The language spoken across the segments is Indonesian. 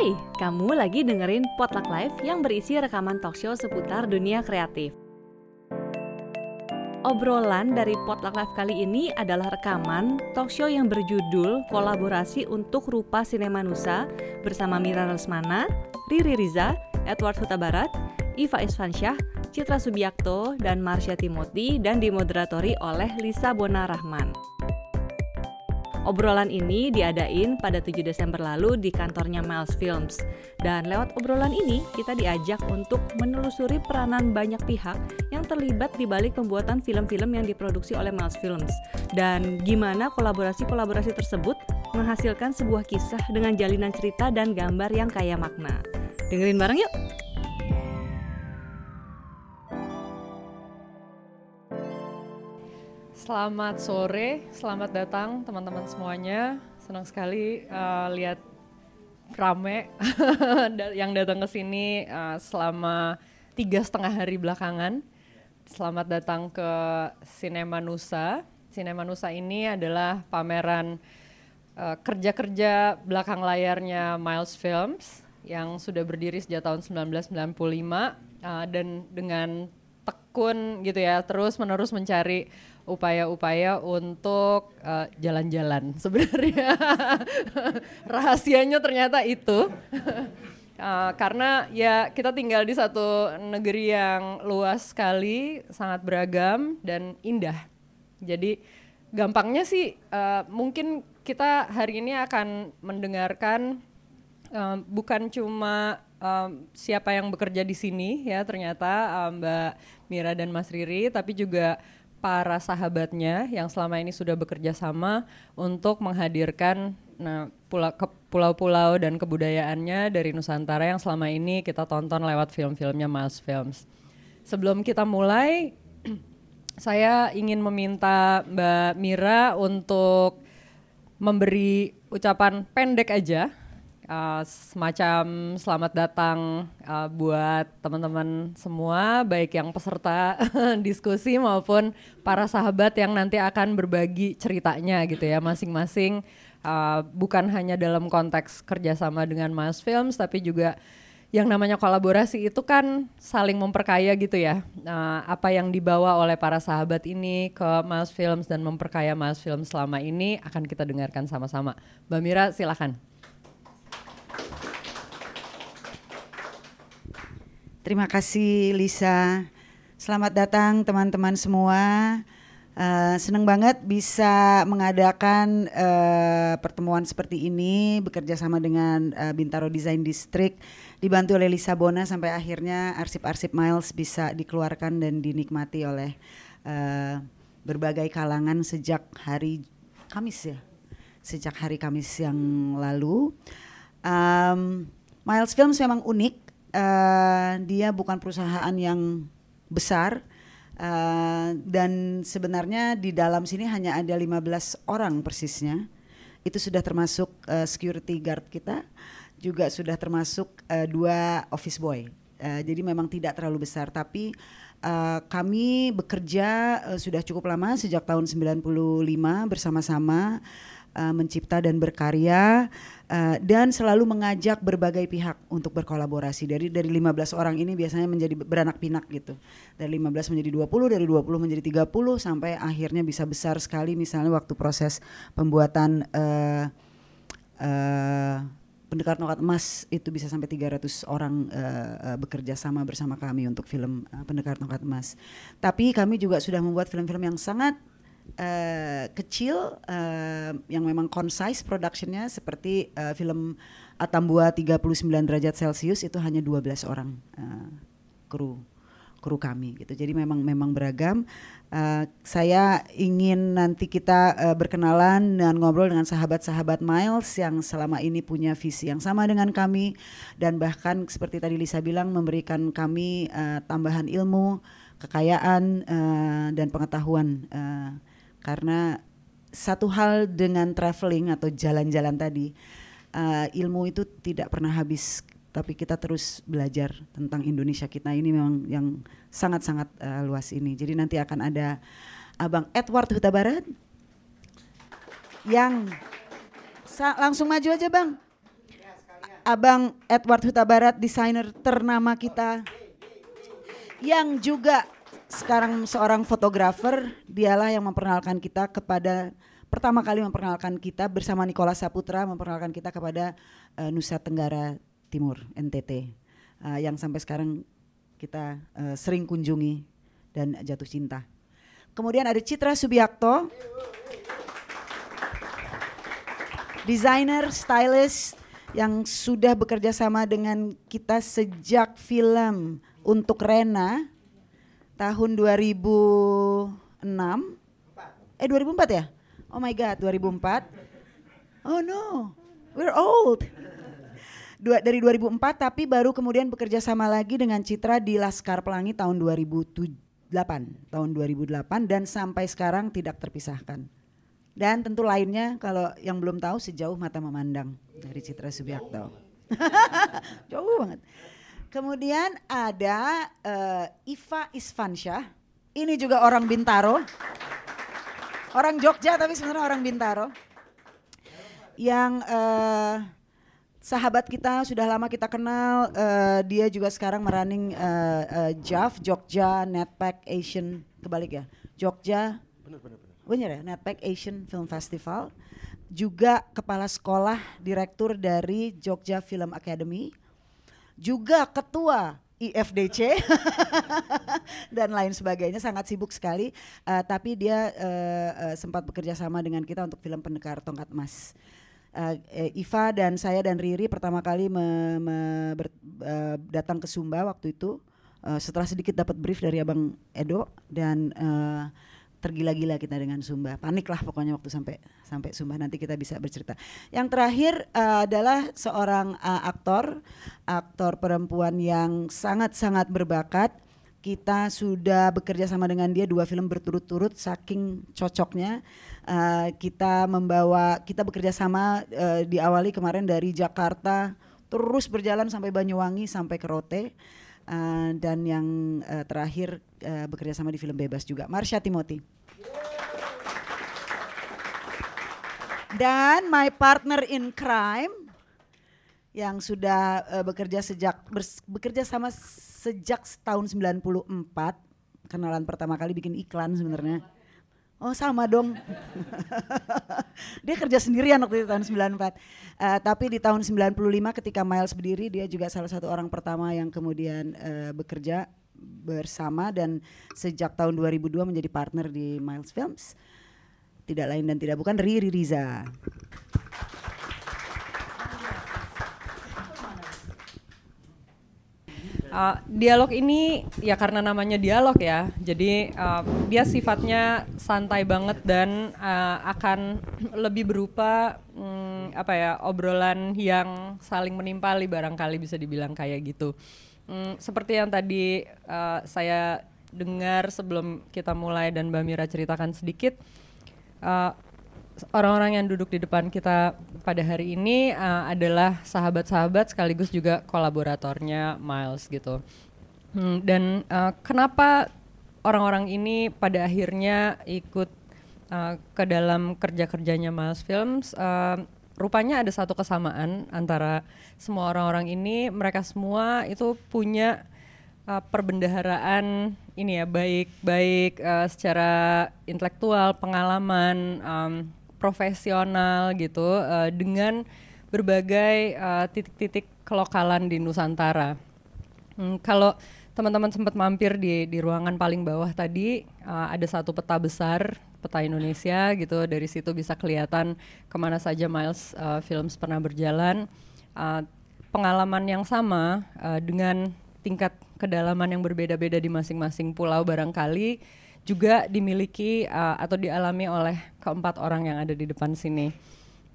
Hai, kamu lagi dengerin Potluck Live yang berisi rekaman talkshow seputar dunia kreatif. Obrolan dari Potluck Live kali ini adalah rekaman talkshow yang berjudul Kolaborasi untuk Rupa Sinema Nusa bersama Mira Lesmana, Riri Riza, Edward Huta Barat, Iva Isfansyah, Citra Subiakto, dan Marsha Timothy dan dimoderatori oleh Lisa Bona Rahman. Obrolan ini diadain pada 7 Desember lalu di kantornya Miles Films. Dan lewat obrolan ini, kita diajak untuk menelusuri peranan banyak pihak yang terlibat di balik pembuatan film-film yang diproduksi oleh Miles Films. Dan gimana kolaborasi-kolaborasi tersebut menghasilkan sebuah kisah dengan jalinan cerita dan gambar yang kaya makna. Dengerin bareng yuk! Selamat sore, selamat datang teman-teman semuanya. Senang sekali uh, lihat rame yang datang ke sini uh, selama tiga setengah hari belakangan. Selamat datang ke Cinema Nusa. Cinema Nusa ini adalah pameran uh, kerja-kerja belakang layarnya Miles Films yang sudah berdiri sejak tahun 1995 uh, dan dengan tekun gitu ya terus menerus mencari upaya-upaya untuk uh, jalan-jalan sebenarnya. Rahasianya ternyata itu. Uh, karena ya kita tinggal di satu negeri yang luas sekali sangat beragam dan indah. Jadi gampangnya sih uh, mungkin kita hari ini akan mendengarkan uh, bukan cuma um, siapa yang bekerja di sini ya ternyata um, Mbak Mira dan Mas Riri tapi juga para sahabatnya yang selama ini sudah bekerja sama untuk menghadirkan nah pulau-pulau dan kebudayaannya dari Nusantara yang selama ini kita tonton lewat film-filmnya Miles Films. Sebelum kita mulai, saya ingin meminta Mbak Mira untuk memberi ucapan pendek aja uh, semacam selamat datang uh, buat teman-teman semua, baik yang peserta diskusi maupun para sahabat yang nanti akan berbagi ceritanya gitu ya masing-masing. Uh, bukan hanya dalam konteks kerjasama dengan Mas Films, tapi juga yang namanya kolaborasi itu kan saling memperkaya gitu ya. Uh, apa yang dibawa oleh para sahabat ini ke Mas Films dan memperkaya Mas Films selama ini akan kita dengarkan sama-sama. Mbak Mira silahkan. Terima kasih Lisa. Selamat datang teman-teman semua. Uh, senang banget bisa mengadakan uh, pertemuan seperti ini bekerja sama dengan uh, Bintaro Design District dibantu oleh Lisa Bona sampai akhirnya arsip-arsip Miles bisa dikeluarkan dan dinikmati oleh uh, berbagai kalangan sejak hari Kamis ya sejak hari Kamis yang lalu um, Miles Films memang unik uh, dia bukan perusahaan yang besar uh, dan sebenarnya di dalam sini hanya ada 15 orang persisnya. Itu sudah termasuk uh, security guard kita, juga sudah termasuk uh, dua office boy. Uh, jadi memang tidak terlalu besar tapi uh, kami bekerja uh, sudah cukup lama sejak tahun 95 bersama-sama uh, mencipta dan berkarya uh, dan selalu mengajak berbagai pihak untuk berkolaborasi. Dari dari 15 orang ini biasanya menjadi beranak pinak gitu. Dari 15 menjadi 20, dari 20 menjadi 30 sampai akhirnya bisa besar sekali misalnya waktu proses pembuatan uh, uh, pendekar nokat emas itu bisa sampai 300 orang uh, bekerja sama bersama kami untuk film uh, pendekar nokat emas. Tapi kami juga sudah membuat film-film yang sangat uh, kecil uh, yang memang concise productionnya seperti uh, film Atambua 39 derajat Celcius itu hanya 12 orang uh, kru kru kami gitu. Jadi memang memang beragam. Uh, saya ingin nanti kita uh, berkenalan dan ngobrol dengan sahabat-sahabat Miles yang selama ini punya visi yang sama dengan kami dan bahkan seperti tadi Lisa bilang memberikan kami uh, tambahan ilmu, kekayaan uh, dan pengetahuan uh, karena satu hal dengan traveling atau jalan-jalan tadi uh, ilmu itu tidak pernah habis. Tapi kita terus belajar tentang Indonesia kita ini memang yang sangat-sangat uh, luas ini. Jadi nanti akan ada abang Edward Huta Barat yang langsung maju aja bang. Abang Edward Huta Barat, desainer ternama kita, yang juga sekarang seorang fotografer, dialah yang memperkenalkan kita kepada pertama kali memperkenalkan kita bersama Nikola Saputra memperkenalkan kita kepada uh, Nusa Tenggara Timur NTT uh, yang sampai sekarang kita uh, sering kunjungi dan jatuh cinta. Kemudian ada Citra Subiakto, desainer, stylist yang sudah bekerja sama dengan kita sejak film untuk Rena tahun 2006. Eh 2004 ya? Oh my god, 2004. Oh no, we're old. Dua, dari 2004 tapi baru kemudian bekerja sama lagi dengan Citra di Laskar Pelangi tahun 2007 2008 tahun 2008 dan sampai sekarang tidak terpisahkan. Dan tentu lainnya kalau yang belum tahu sejauh mata memandang dari Citra Subiakto. Jauh banget. Kemudian ada uh, Iva Isfansyah. Ini juga orang Bintaro. Orang Jogja tapi sebenarnya orang Bintaro. Yang uh, sahabat kita sudah lama kita kenal. Uh, dia juga sekarang merunning uh, uh, JAV Jogja Netpack Asian. Kebalik ya? Jogja. Benar benar benar. Benar ya? Netpack Asian Film Festival. Juga kepala sekolah direktur dari Jogja Film Academy juga ketua IFDC dan lain sebagainya sangat sibuk sekali. Uh, tapi dia uh, uh, sempat bekerja sama dengan kita untuk film Pendekar Tongkat Emas. Uh, Iva dan saya dan Riri pertama kali me, me, ber, uh, datang ke Sumba waktu itu. Uh, setelah sedikit dapat brief dari Abang Edo dan uh, tergila-gila kita dengan Sumba. Panik lah pokoknya waktu sampai sampai Sumba nanti kita bisa bercerita. Yang terakhir uh, adalah seorang uh, aktor aktor perempuan yang sangat-sangat berbakat. Kita sudah bekerja sama dengan dia dua film berturut-turut saking cocoknya. Uh, kita membawa kita bekerja sama uh, diawali kemarin dari Jakarta terus berjalan sampai Banyuwangi sampai ke Rote uh, dan yang uh, terakhir uh, bekerja sama di film Bebas juga. Marsha Timothy. Dan my partner in crime yang sudah uh, bekerja sejak bekerja sama sejak tahun 94 kenalan pertama kali bikin iklan sebenarnya. Oh sama dong. dia kerja sendirian waktu itu tahun 94. Uh, eh, tapi di tahun 95 ketika Miles berdiri dia juga salah satu orang pertama yang kemudian uh, bekerja bersama dan sejak tahun 2002 menjadi partner di Miles Films. Tidak lain dan tidak bukan Riri Riza. Uh, dialog ini ya karena namanya dialog ya, jadi uh, dia sifatnya santai banget dan uh, akan lebih berupa um, apa ya obrolan yang saling menimpali barangkali bisa dibilang kayak gitu. Um, seperti yang tadi uh, saya dengar sebelum kita mulai dan Mbak Mira ceritakan sedikit. Uh, orang-orang yang duduk di depan kita pada hari ini uh, adalah sahabat-sahabat sekaligus juga kolaboratornya Miles gitu. Hmm, dan uh, kenapa orang-orang ini pada akhirnya ikut uh, ke dalam kerja-kerjanya Miles Films? Uh, rupanya ada satu kesamaan antara semua orang-orang ini. Mereka semua itu punya uh, perbendaharaan ini ya baik-baik uh, secara intelektual, pengalaman. Um, profesional gitu uh, dengan berbagai eh, titik-titik uh, kelokalan di Nusantara. Hmm, kalau teman-teman sempat mampir di di ruangan paling bawah tadi uh, ada satu peta besar peta Indonesia gitu dari situ bisa kelihatan ke mana saja Miles uh, Films pernah berjalan uh, pengalaman yang sama uh, dengan tingkat kedalaman yang berbeda-beda di masing-masing pulau barangkali juga dimiliki uh, atau dialami oleh keempat orang yang ada di depan sini.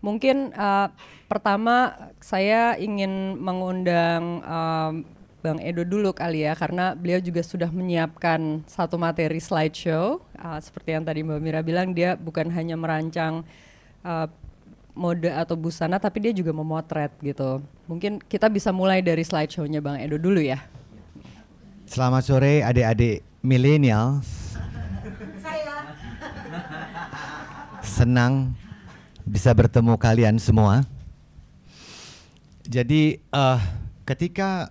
Mungkin uh, pertama saya ingin mengundang uh, Bang Edo dulu kali ya karena beliau juga sudah menyiapkan satu materi slideshow uh, seperti yang tadi Mbak Mira bilang dia bukan hanya merancang uh, mode atau busana tapi dia juga memotret gitu. Mungkin kita bisa mulai dari slideshow-nya Bang Edo dulu ya. Selamat sore adik-adik milenial senang bisa bertemu kalian semua. Jadi uh, ketika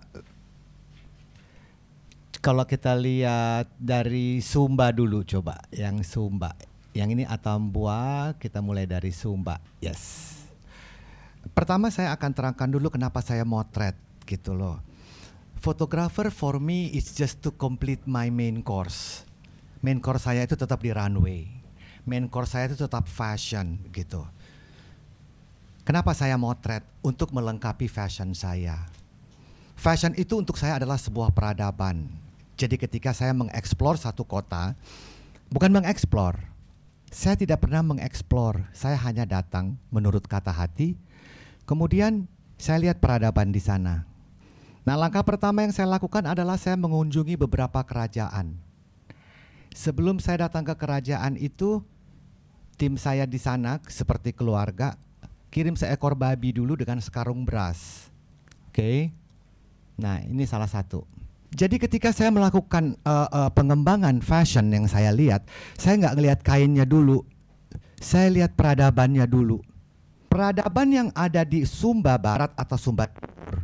kalau kita lihat dari Sumba dulu coba, yang Sumba. Yang ini Atambua, kita mulai dari Sumba. Yes. Pertama saya akan terangkan dulu kenapa saya motret gitu loh. Photographer for me is just to complete my main course. Main course saya itu tetap di runway. Main course saya itu tetap fashion gitu. Kenapa saya motret? Untuk melengkapi fashion saya. Fashion itu untuk saya adalah sebuah peradaban jadi ketika saya mengeksplor satu kota, bukan mengeksplor, saya tidak pernah mengeksplor, saya hanya datang menurut kata hati, kemudian saya lihat peradaban di sana. Nah langkah pertama yang saya lakukan adalah saya mengunjungi beberapa kerajaan. Sebelum saya datang ke kerajaan itu, tim saya di sana seperti keluarga kirim seekor babi dulu dengan sekarung beras. Oke. Okay? Nah, ini salah satu. Jadi ketika saya melakukan uh, uh, pengembangan fashion yang saya lihat, saya nggak ngelihat kainnya dulu, saya lihat peradabannya dulu. Peradaban yang ada di Sumba Barat atau Sumba Timur,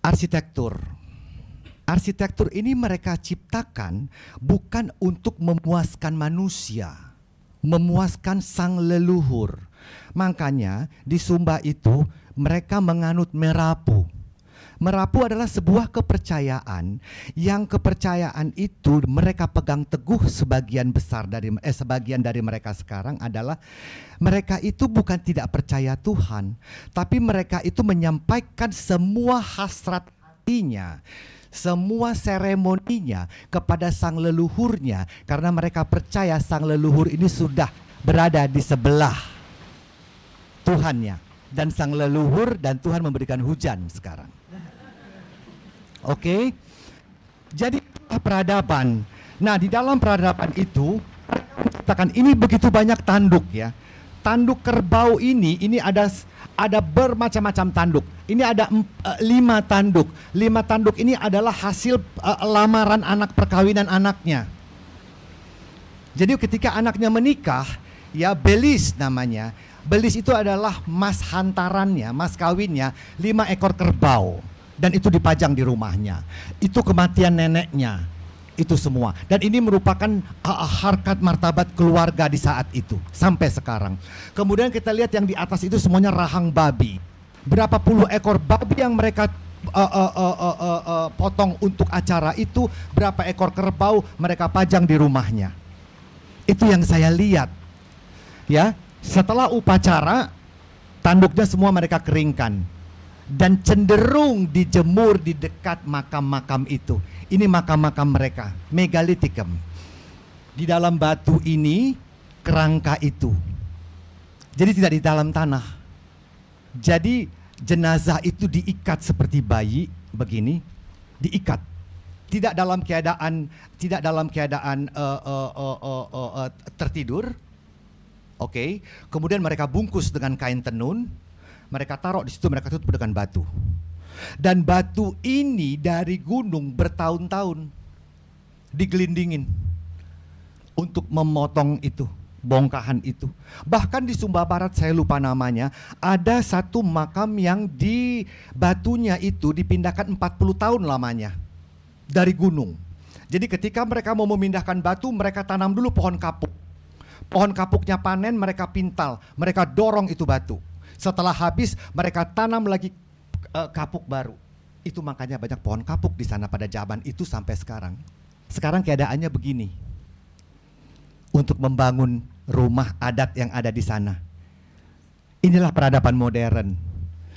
arsitektur. Arsitektur ini mereka ciptakan bukan untuk memuaskan manusia, memuaskan sang leluhur. Makanya di Sumba itu mereka menganut merapu. Merapu adalah sebuah kepercayaan. Yang kepercayaan itu mereka pegang teguh sebagian besar dari eh sebagian dari mereka sekarang adalah mereka itu bukan tidak percaya Tuhan, tapi mereka itu menyampaikan semua hasrat hatinya semua seremoninya kepada sang leluhurnya karena mereka percaya sang leluhur ini sudah berada di sebelah Tuhannya dan sang leluhur dan Tuhan memberikan hujan sekarang. Oke. Okay? Jadi peradaban. Nah, di dalam peradaban itu katakan ini begitu banyak tanduk ya. Tanduk kerbau ini ini ada ada bermacam-macam tanduk. Ini ada uh, lima tanduk. Lima tanduk ini adalah hasil uh, lamaran anak perkawinan anaknya. Jadi ketika anaknya menikah, ya belis namanya. Belis itu adalah mas hantarannya, mas kawinnya, lima ekor kerbau dan itu dipajang di rumahnya. Itu kematian neneknya. Itu semua. Dan ini merupakan uh, harkat martabat keluarga di saat itu sampai sekarang. Kemudian kita lihat yang di atas itu semuanya rahang babi. Berapa puluh ekor babi yang mereka uh, uh, uh, uh, uh, uh, potong untuk acara itu, berapa ekor kerbau mereka pajang di rumahnya. Itu yang saya lihat. Ya, setelah upacara tanduknya semua mereka keringkan dan cenderung dijemur di dekat makam-makam itu. Ini makam-makam mereka, megalitikum. Di dalam batu ini kerangka itu. Jadi tidak di dalam tanah. Jadi jenazah itu diikat seperti bayi begini, diikat. Tidak dalam keadaan tidak dalam keadaan uh, uh, uh, uh, uh, uh, tertidur. Oke. Okay. Kemudian mereka bungkus dengan kain tenun mereka taruh di situ, mereka tutup dengan batu. Dan batu ini dari gunung bertahun-tahun digelindingin untuk memotong itu, bongkahan itu. Bahkan di Sumba Barat saya lupa namanya, ada satu makam yang di batunya itu dipindahkan 40 tahun lamanya dari gunung. Jadi ketika mereka mau memindahkan batu, mereka tanam dulu pohon kapuk. Pohon kapuknya panen, mereka pintal, mereka dorong itu batu setelah habis mereka tanam lagi uh, kapuk baru. Itu makanya banyak pohon kapuk di sana pada zaman itu sampai sekarang. Sekarang keadaannya begini. Untuk membangun rumah adat yang ada di sana. Inilah peradaban modern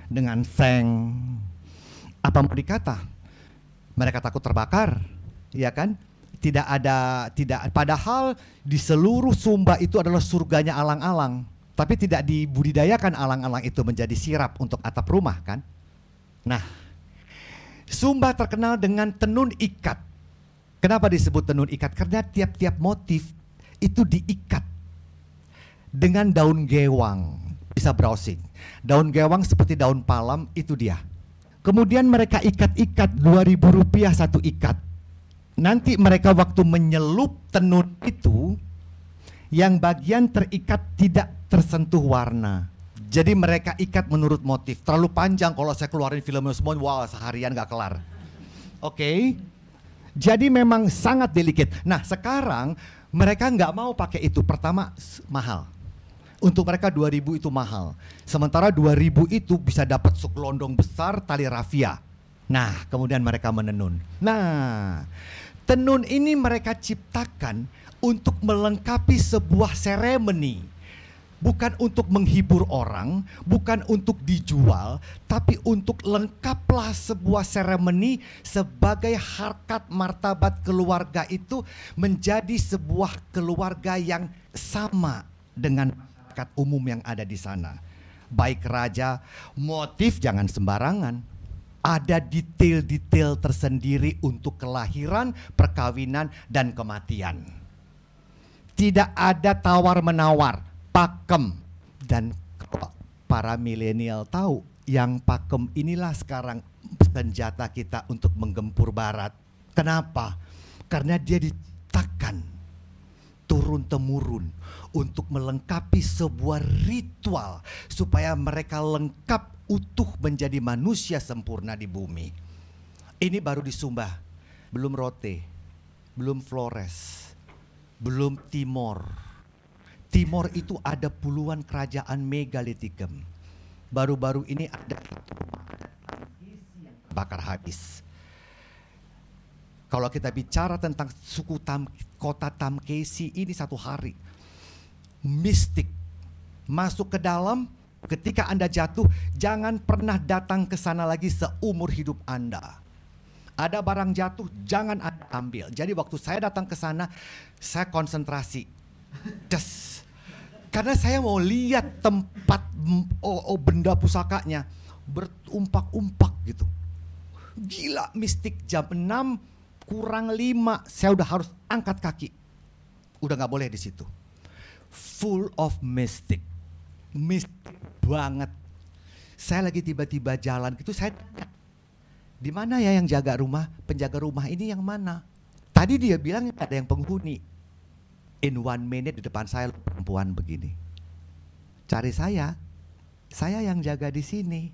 dengan seng. Apa mau dikata? Mereka takut terbakar, ya kan? Tidak ada tidak padahal di seluruh Sumba itu adalah surganya alang-alang tapi tidak dibudidayakan alang-alang itu menjadi sirap untuk atap rumah kan? Nah, Sumba terkenal dengan tenun ikat. Kenapa disebut tenun ikat? Karena tiap-tiap motif itu diikat dengan daun gewang. Bisa browsing. Daun gewang seperti daun palam itu dia. Kemudian mereka ikat-ikat 2000 rupiah satu ikat. Nanti mereka waktu menyelup tenun itu yang bagian terikat tidak tersentuh warna Jadi mereka ikat menurut motif. Terlalu panjang kalau saya keluarin filmnya semua, wah seharian gak kelar. Oke. Jadi memang sangat delicate. Nah sekarang mereka nggak mau pakai itu. Pertama mahal. Untuk mereka 2000 itu mahal. Sementara 2000 itu bisa dapat sekelondong besar tali rafia. Nah, kemudian mereka menenun. Nah, tenun ini mereka ciptakan untuk melengkapi sebuah seremoni. Bukan untuk menghibur orang, bukan untuk dijual, tapi untuk lengkaplah sebuah seremoni sebagai harkat martabat keluarga itu menjadi sebuah keluarga yang sama dengan masyarakat umum yang ada di sana. Baik raja, motif jangan sembarangan. Ada detail-detail tersendiri untuk kelahiran, perkawinan, dan kematian. Tidak ada tawar-menawar, pakem. Dan para milenial tahu, yang pakem inilah sekarang senjata kita untuk menggempur barat. Kenapa? Karena dia diciptakan turun temurun untuk melengkapi sebuah ritual supaya mereka lengkap utuh menjadi manusia sempurna di bumi. Ini baru di Sumba, belum Rote, belum Flores, belum Timor. Timor itu ada puluhan kerajaan megalitikum. Baru-baru ini ada bakar habis. Kalau kita bicara tentang suku Tam, kota Tamkesi ini satu hari mistik masuk ke dalam ketika Anda jatuh jangan pernah datang ke sana lagi seumur hidup Anda. Ada barang jatuh jangan Anda ambil. Jadi waktu saya datang ke sana saya konsentrasi. Des. Karena saya mau lihat tempat oh, oh, benda pusakanya berumpak-umpak gitu. Gila mistik jam 6 kurang 5 saya udah harus angkat kaki. Udah nggak boleh di situ. Full of mystic. Mystic banget. Saya lagi tiba-tiba jalan gitu saya di mana ya yang jaga rumah? Penjaga rumah ini yang mana? Tadi dia bilang ada yang penghuni. In one minute di depan saya perempuan begini. Cari saya. Saya yang jaga di sini.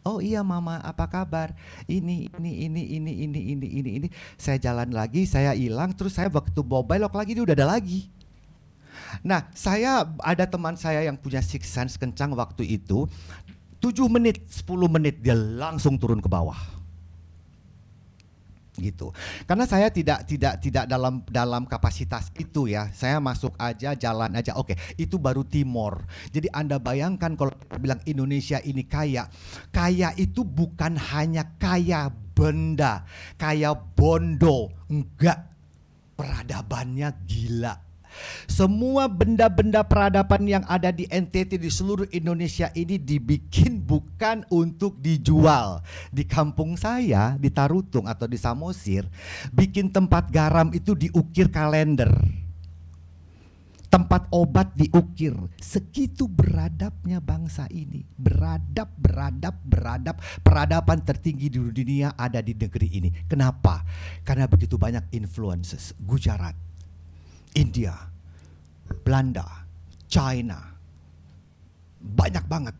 Oh iya mama, apa kabar? Ini, ini, ini, ini, ini, ini, ini, ini. Saya jalan lagi, saya hilang, terus saya waktu bawa belok lagi dia udah ada lagi. Nah, saya ada teman saya yang punya six sense kencang waktu itu. 7 menit, 10 menit dia langsung turun ke bawah. Gitu. Karena saya tidak tidak tidak dalam dalam kapasitas itu ya. Saya masuk aja, jalan aja. Oke, itu baru Timor. Jadi Anda bayangkan kalau kita bilang Indonesia ini kaya. Kaya itu bukan hanya kaya benda, kaya bondo. Enggak. Peradabannya gila. Semua benda-benda peradaban yang ada di NTT di seluruh Indonesia ini dibikin bukan untuk dijual. Di kampung saya di Tarutung atau di Samosir, bikin tempat garam itu diukir kalender. Tempat obat diukir. Segitu beradabnya bangsa ini. Beradab, beradab, beradab. Peradaban tertinggi di dunia ada di negeri ini. Kenapa? Karena begitu banyak influences. Gujarat, India, Belanda, China. Banyak banget.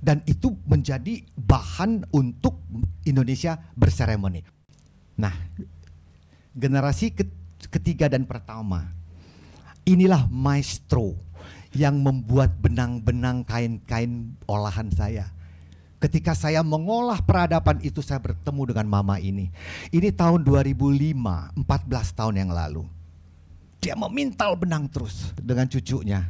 Dan itu menjadi bahan untuk Indonesia berseremoni. Nah, generasi ketiga dan pertama, inilah maestro yang membuat benang-benang kain-kain olahan saya. Ketika saya mengolah peradaban itu saya bertemu dengan mama ini. Ini tahun 2005, 14 tahun yang lalu. Dia memintal benang terus dengan cucunya.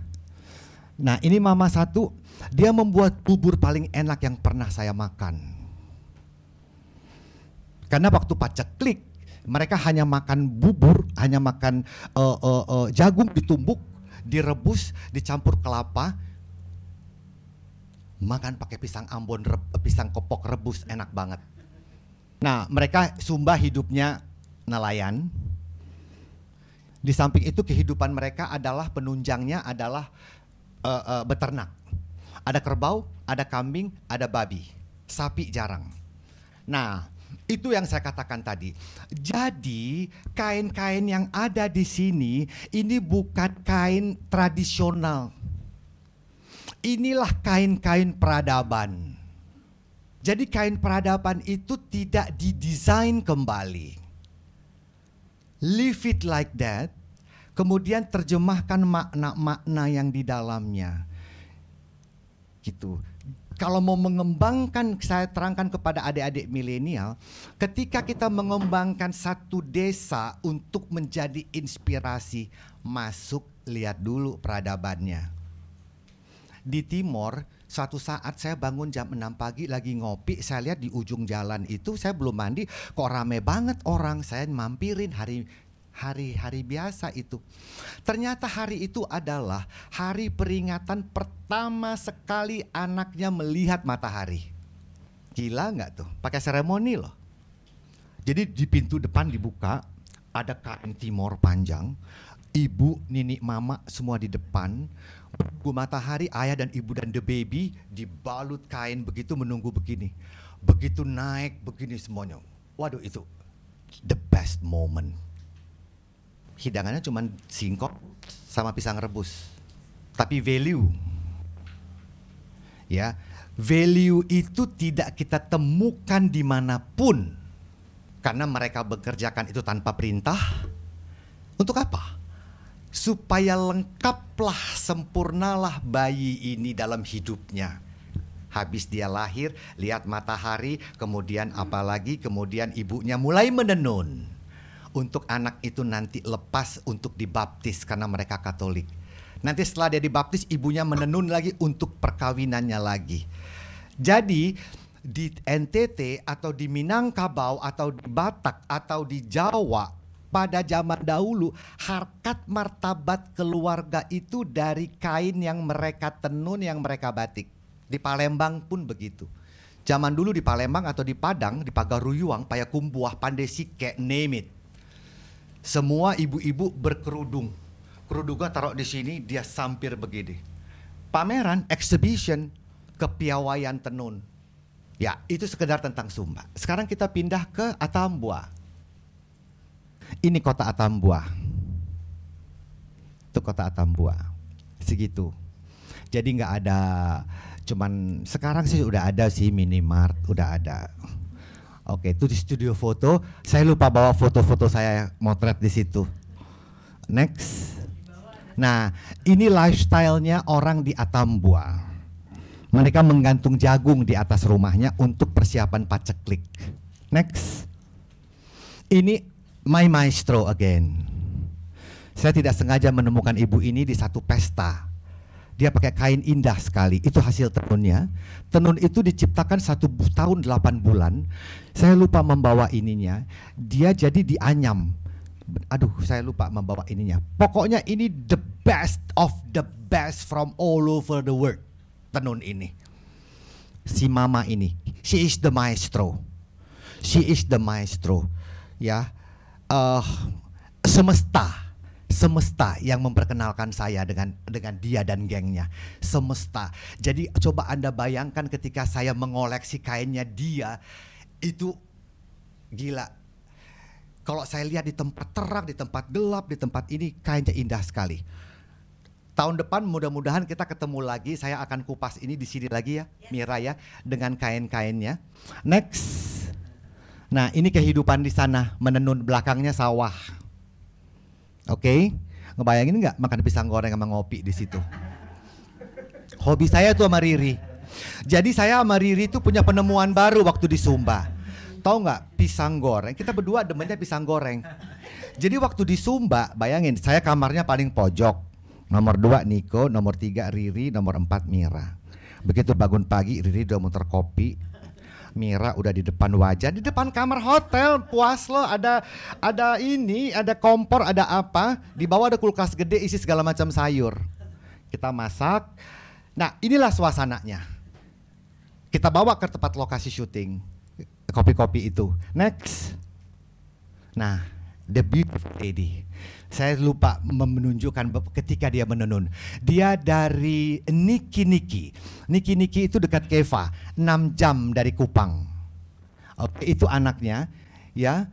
Nah ini mama satu, dia membuat bubur paling enak yang pernah saya makan. Karena waktu paceklik, mereka hanya makan bubur, hanya makan uh, uh, uh, jagung ditumbuk, direbus, dicampur kelapa, makan pakai pisang Ambon, reb, pisang kopok rebus enak banget. Nah mereka Sumba hidupnya nelayan, di samping itu kehidupan mereka adalah penunjangnya adalah uh, uh, beternak. Ada kerbau, ada kambing, ada babi. Sapi jarang. Nah, itu yang saya katakan tadi. Jadi, kain-kain yang ada di sini ini bukan kain tradisional. inilah kain-kain peradaban. Jadi kain peradaban itu tidak didesain kembali. Leave it like that, kemudian terjemahkan makna-makna yang di dalamnya. Gitu. Kalau mau mengembangkan, saya terangkan kepada adik-adik milenial, ketika kita mengembangkan satu desa untuk menjadi inspirasi, masuk lihat dulu peradabannya. Di timur, suatu saat saya bangun jam 6 pagi lagi ngopi, saya lihat di ujung jalan itu saya belum mandi, kok rame banget orang. Saya mampirin hari hari-hari biasa itu. Ternyata hari itu adalah hari peringatan pertama sekali anaknya melihat matahari. Gila nggak tuh? Pakai seremoni loh. Jadi di pintu depan dibuka, ada kain timur panjang, ibu, nini, mama semua di depan. Bu matahari, ayah dan ibu dan the baby dibalut kain begitu menunggu begini. Begitu naik begini semuanya. Waduh itu the best moment hidangannya cuma singkong sama pisang rebus. Tapi value, ya value itu tidak kita temukan di mana pun karena mereka bekerjakan itu tanpa perintah. Untuk apa? Supaya lengkaplah, sempurnalah bayi ini dalam hidupnya. Habis dia lahir, lihat matahari, kemudian apalagi, kemudian ibunya mulai menenun untuk anak itu nanti lepas untuk dibaptis karena mereka Katolik. Nanti setelah dia dibaptis ibunya menenun lagi untuk perkawinannya lagi. Jadi di NTT atau di Minangkabau atau di Batak atau di Jawa pada zaman dahulu harkat martabat keluarga itu dari kain yang mereka tenun yang mereka batik. Di Palembang pun begitu. Zaman dulu di Palembang atau di Padang, di Pagaruyuang, Payakumbuh, Pandesike, name it semua ibu-ibu berkerudung. Kerudungnya taruh di sini, dia sampir begini. Pameran, exhibition, kepiawaian tenun. Ya, itu sekedar tentang Sumba. Sekarang kita pindah ke Atambua. Ini kota Atambua. Itu kota Atambua. Segitu. Jadi nggak ada cuman sekarang sih udah ada sih minimart, udah ada Oke, itu di studio foto. Saya lupa bawa foto-foto saya motret di situ. Next. Nah, ini lifestyle-nya orang di Atambua. Mereka menggantung jagung di atas rumahnya untuk persiapan paceklik. Next. Ini my maestro again. Saya tidak sengaja menemukan ibu ini di satu pesta dia pakai kain indah sekali. Itu hasil tenunnya. Tenun itu diciptakan satu tahun delapan bulan. Saya lupa membawa ininya. Dia jadi dianyam. Aduh, saya lupa membawa ininya. Pokoknya ini the best of the best from all over the world. Tenun ini. Si mama ini. She is the maestro. She is the maestro. Ya. Uh, semesta semesta yang memperkenalkan saya dengan dengan dia dan gengnya. Semesta. Jadi coba anda bayangkan ketika saya mengoleksi kainnya dia itu gila. Kalau saya lihat di tempat terang di tempat gelap di tempat ini kainnya indah sekali. Tahun depan mudah-mudahan kita ketemu lagi saya akan kupas ini di sini lagi ya Mira ya dengan kain-kainnya. Next nah ini kehidupan di sana menenun belakangnya sawah Oke, okay? ngebayangin nggak makan pisang goreng sama ngopi di situ? Hobi saya tuh sama Riri. Jadi saya sama Riri tuh punya penemuan baru waktu di Sumba. Tahu nggak pisang goreng? Kita berdua demennya pisang goreng. Jadi waktu di Sumba, bayangin saya kamarnya paling pojok. Nomor dua Niko, nomor tiga Riri, nomor empat Mira. Begitu bangun pagi Riri udah muter kopi, Mira udah di depan wajah, di depan kamar hotel, puas lo ada ada ini, ada kompor, ada apa, di bawah ada kulkas gede isi segala macam sayur. Kita masak. Nah, inilah suasananya. Kita bawa ke tempat lokasi syuting kopi-kopi itu. Next. Nah, the beautiful lady saya lupa menunjukkan ketika dia menenun. Dia dari Niki Niki. Niki Niki itu dekat Keva, 6 jam dari Kupang. Oke, itu anaknya ya.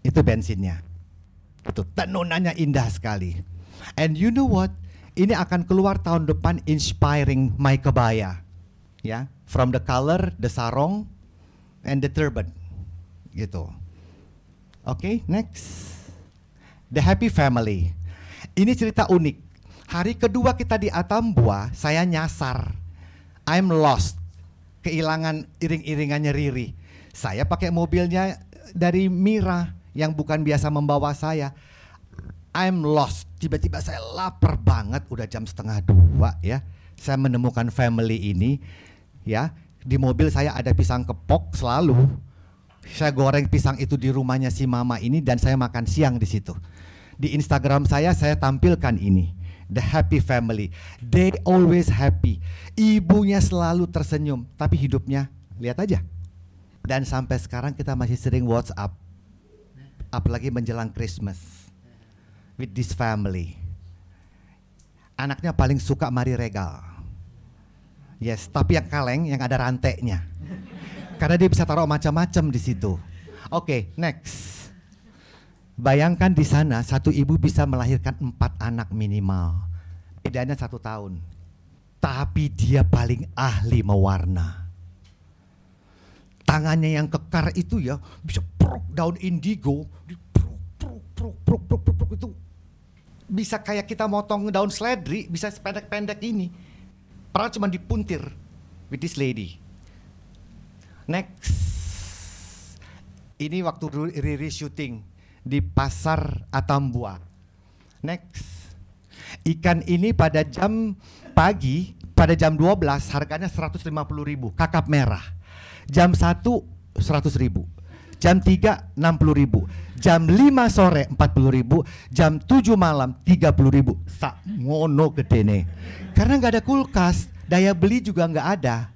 Itu bensinnya. Itu tenunannya indah sekali. And you know what? Ini akan keluar tahun depan inspiring my kebaya. Ya, from the color, the sarong, and the turban. Gitu. Oke, okay, next. The Happy Family. Ini cerita unik. Hari kedua kita di Atambua, saya nyasar. I'm lost. Kehilangan iring-iringannya Riri. Saya pakai mobilnya dari Mira yang bukan biasa membawa saya. I'm lost. Tiba-tiba saya lapar banget, udah jam setengah dua ya. Saya menemukan family ini, ya. Di mobil saya ada pisang kepok selalu. Saya goreng pisang itu di rumahnya si mama ini dan saya makan siang di situ. Di Instagram saya saya tampilkan ini. The happy family. They always happy. Ibunya selalu tersenyum, tapi hidupnya lihat aja. Dan sampai sekarang kita masih sering WhatsApp apalagi menjelang Christmas with this family. Anaknya paling suka mari regal. Yes, tapi yang kaleng yang ada rantainya. Karena dia bisa taruh macam-macam di situ. Oke, okay, next. Bayangkan di sana satu ibu bisa melahirkan empat anak minimal. Bedanya satu tahun. Tapi dia paling ahli mewarna. Tangannya yang kekar itu ya bisa prok daun indigo, prok, prok, prok, prok, prok, prok, itu bisa kayak kita motong daun seledri, bisa sependek-pendek ini. Padahal cuma dipuntir with this lady. Next. Ini waktu Riri syuting di pasar Atambua. Next. Ikan ini pada jam pagi, pada jam 12 harganya 150 ribu, kakap merah. Jam 1 100 ribu jam 3 60 ribu jam 5 sore 40 ribu jam 7 malam 30 ribu sak ngono gede nih karena nggak ada kulkas daya beli juga nggak ada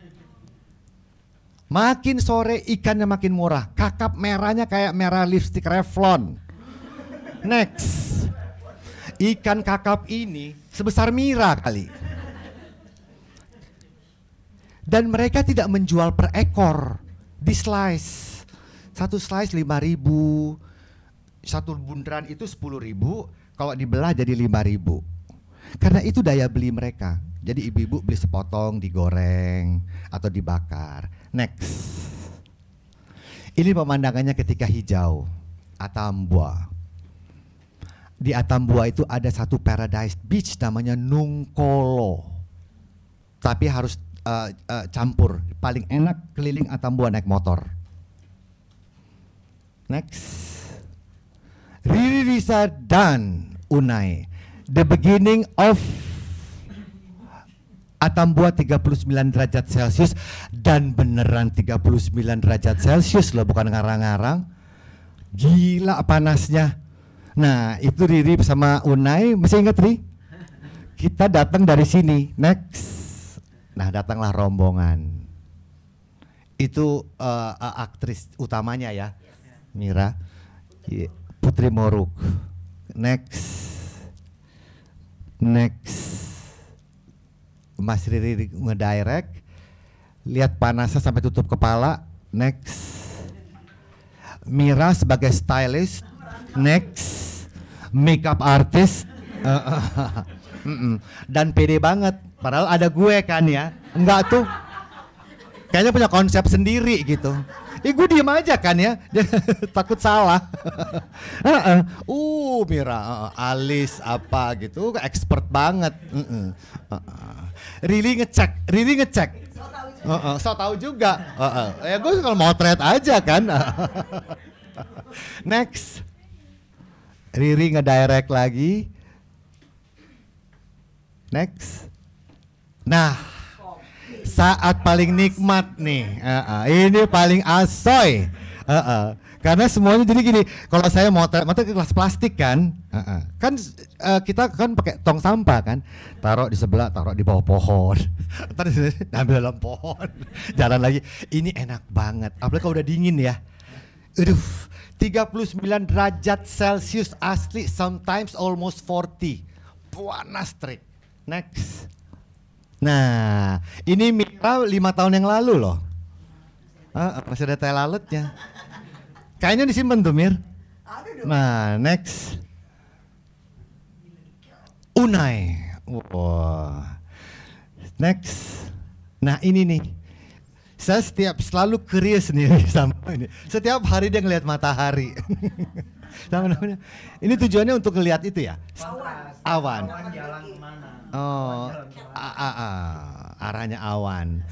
makin sore ikannya makin murah. Kakap merahnya kayak merah lipstick Revlon. Next. Ikan kakap ini sebesar mira kali. Dan mereka tidak menjual per ekor. Di slice. Satu slice lima ribu, satu bundaran itu sepuluh ribu, kalau dibelah jadi lima ribu. Karena itu daya beli mereka. Jadi ibu-ibu beli sepotong, digoreng atau dibakar. Next. Ini pemandangannya ketika hijau, Atambua. Di Atambua itu ada satu paradise beach namanya Nungkolo. Tapi harus uh, uh, campur. Paling enak keliling Atambua naik motor Next. Riri Risa dan Unai. The beginning of Atambua 39 derajat Celcius dan beneran 39 derajat Celcius loh bukan ngarang-ngarang. Gila panasnya. Nah, itu Riri sama Unai, masih ingat Ri? Kita datang dari sini. Next. Nah, datanglah rombongan. Itu uh, uh, aktris utamanya ya. Mira Putri Moruk next next Mas Riri ngedirect. Lihat panasnya sampai tutup kepala. Next. Mira sebagai stylist. Next. Makeup artist. Dan pede banget. Padahal ada gue kan ya. Enggak tuh. Kayaknya punya konsep sendiri gitu Eh gue diem aja kan ya, takut salah. uh, Mira, alis apa gitu, expert banget. Uh, uh. Really ngecek, really ngecek. Uh, uh, so tahu juga. Uh, uh. Ya gue kalau trade aja kan. Next. Riri ngedirect lagi. Next. Nah, saat paling nikmat nih. Uh, uh, ini paling asoy. Uh, uh. Karena semuanya jadi gini, kalau saya mau motret kelas plastik kan, uh, uh. kan uh, kita kan pakai tong sampah kan, taruh di sebelah, taruh di bawah pohon, tadi ambil dalam pohon, jalan lagi. Ini enak banget, apalagi kalau udah dingin ya. Aduh, 39 derajat Celcius asli, sometimes almost 40. Panas trik. Next. Nah, ini Mira lima tahun yang lalu loh. Ah, masih ada teh lalatnya. Kayaknya disimpan tuh Mir. Nah, next. Unai. Wah. Next. Nah ini nih. Saya setiap selalu curious nih sama ini. Setiap hari dia ngelihat matahari. sama namanya. Ini tujuannya untuk ngelihat itu ya? Awan. Oh, a -a -a. arahnya awan.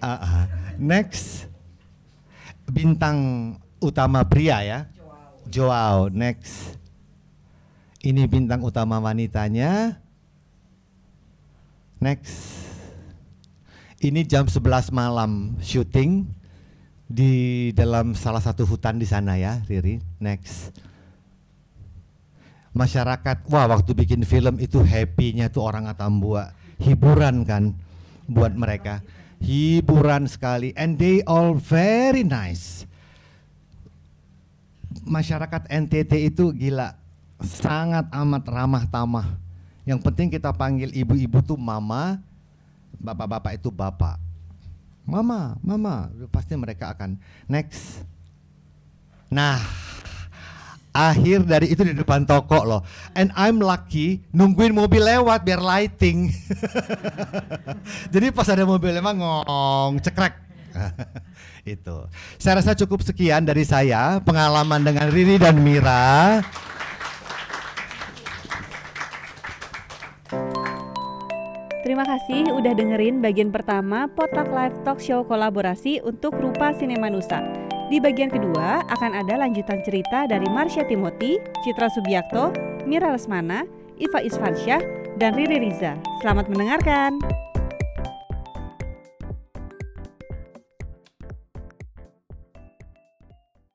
A -a. Next, bintang utama pria ya. Joao. Next, ini bintang utama wanitanya. Next, ini jam 11 malam syuting di dalam salah satu hutan di sana ya, Riri. Next masyarakat wah waktu bikin film itu happy-nya tuh orang Atambua. Hiburan kan buat mereka. Hiburan sekali and they all very nice. Masyarakat NTT itu gila sangat amat ramah tamah. Yang penting kita panggil ibu-ibu tuh mama bapak-bapak itu bapak. Mama mama pasti mereka akan next. Nah akhir dari itu di depan toko loh. And I'm lucky nungguin mobil lewat biar lighting. Jadi pas ada mobil emang ngong cekrek. itu. Saya rasa cukup sekian dari saya pengalaman dengan Riri dan Mira. Terima kasih udah dengerin bagian pertama Potluck Live Talk Show kolaborasi untuk Rupa Sinema Nusa. Di bagian kedua akan ada lanjutan cerita dari Marsha Timothy, Citra Subiakto, Mira Lesmana, Iva Isfansyah, dan Riri Riza. Selamat mendengarkan.